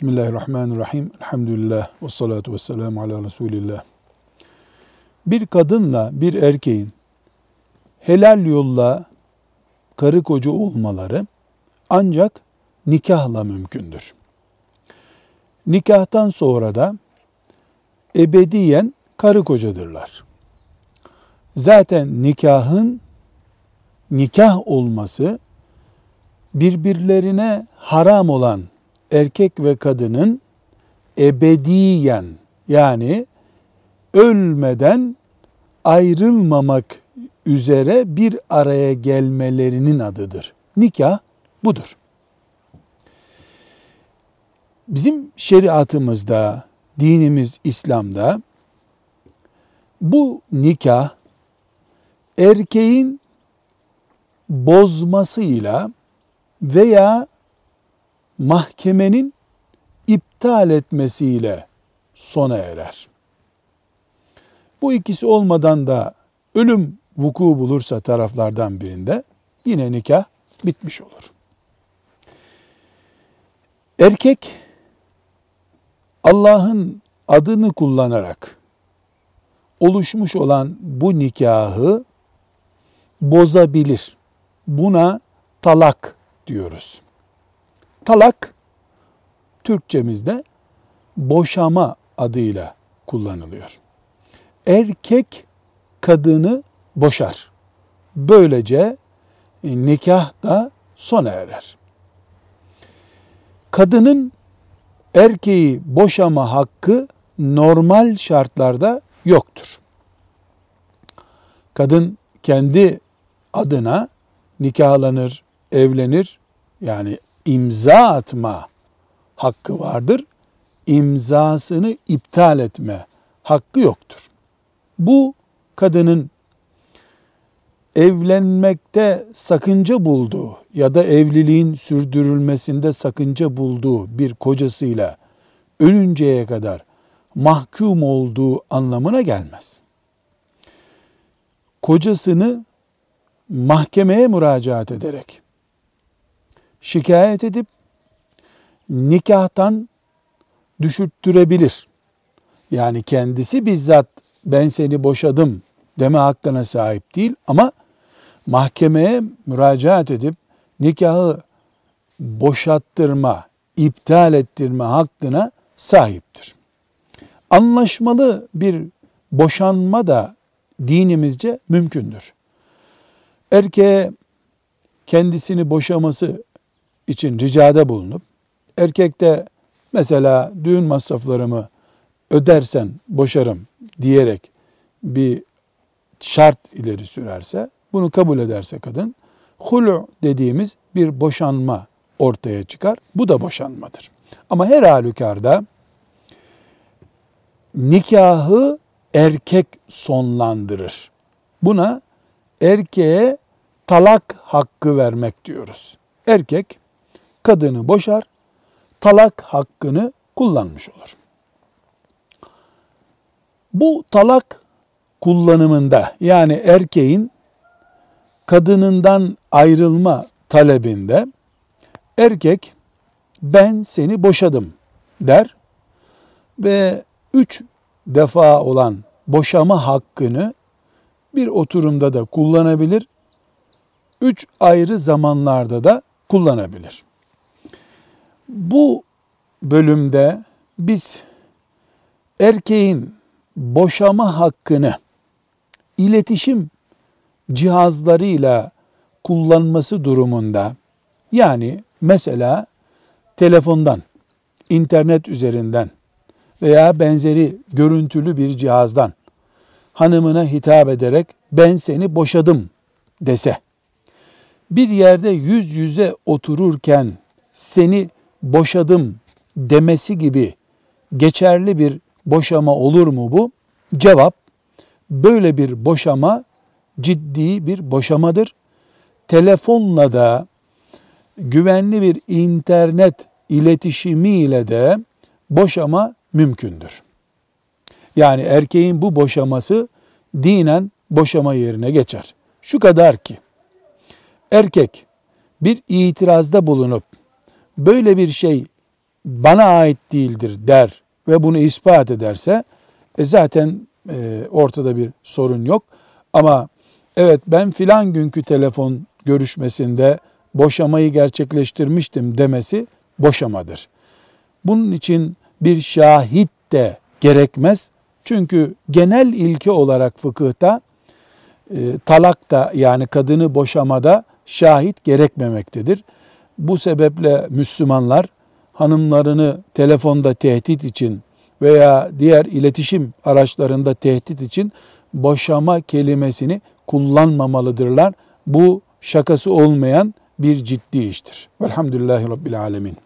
Bismillahirrahmanirrahim. Elhamdülillah ve salatu ve selamu ala Resulillah. Bir kadınla bir erkeğin helal yolla karı koca olmaları ancak nikahla mümkündür. Nikahtan sonra da ebediyen karı kocadırlar. Zaten nikahın nikah olması birbirlerine haram olan erkek ve kadının ebediyen yani ölmeden ayrılmamak üzere bir araya gelmelerinin adıdır. Nikah budur. Bizim şeriatımızda, dinimiz İslam'da bu nikah erkeğin bozmasıyla veya mahkemenin iptal etmesiyle sona erer. Bu ikisi olmadan da ölüm vuku bulursa taraflardan birinde yine nikah bitmiş olur. Erkek Allah'ın adını kullanarak oluşmuş olan bu nikahı bozabilir. Buna talak diyoruz. Talak Türkçemizde boşama adıyla kullanılıyor. Erkek kadını boşar. Böylece nikah da sona erer. Kadının erkeği boşama hakkı normal şartlarda yoktur. Kadın kendi adına nikahlanır, evlenir. Yani imza atma hakkı vardır. İmzasını iptal etme hakkı yoktur. Bu kadının evlenmekte sakınca bulduğu ya da evliliğin sürdürülmesinde sakınca bulduğu bir kocasıyla ölünceye kadar mahkum olduğu anlamına gelmez. Kocasını mahkemeye müracaat ederek şikayet edip nikahtan düşürttürebilir. Yani kendisi bizzat ben seni boşadım deme hakkına sahip değil ama mahkemeye müracaat edip nikahı boşattırma, iptal ettirme hakkına sahiptir. Anlaşmalı bir boşanma da dinimizce mümkündür. Erkeğe kendisini boşaması için ricada bulunup erkek de mesela düğün masraflarımı ödersen boşarım diyerek bir şart ileri sürerse bunu kabul ederse kadın hulu dediğimiz bir boşanma ortaya çıkar. Bu da boşanmadır. Ama her halükarda nikahı erkek sonlandırır. Buna erkeğe talak hakkı vermek diyoruz. Erkek kadını boşar, talak hakkını kullanmış olur. Bu talak kullanımında yani erkeğin kadınından ayrılma talebinde erkek ben seni boşadım der ve üç defa olan boşama hakkını bir oturumda da kullanabilir, üç ayrı zamanlarda da kullanabilir. Bu bölümde biz erkeğin boşama hakkını iletişim cihazlarıyla kullanması durumunda yani mesela telefondan, internet üzerinden veya benzeri görüntülü bir cihazdan hanımına hitap ederek ben seni boşadım dese bir yerde yüz yüze otururken seni boşadım demesi gibi geçerli bir boşama olur mu bu? Cevap böyle bir boşama ciddi bir boşamadır. Telefonla da güvenli bir internet iletişimiyle de boşama mümkündür. Yani erkeğin bu boşaması dinen boşama yerine geçer. Şu kadar ki erkek bir itirazda bulunup böyle bir şey bana ait değildir der ve bunu ispat ederse e zaten e, ortada bir sorun yok. Ama evet ben filan günkü telefon görüşmesinde boşamayı gerçekleştirmiştim demesi boşamadır. Bunun için bir şahit de gerekmez. Çünkü genel ilke olarak fıkıhta e, talak yani kadını boşamada şahit gerekmemektedir. Bu sebeple Müslümanlar hanımlarını telefonda tehdit için veya diğer iletişim araçlarında tehdit için boşama kelimesini kullanmamalıdırlar. Bu şakası olmayan bir ciddi iştir. Velhamdülillahi Rabbil Alemin.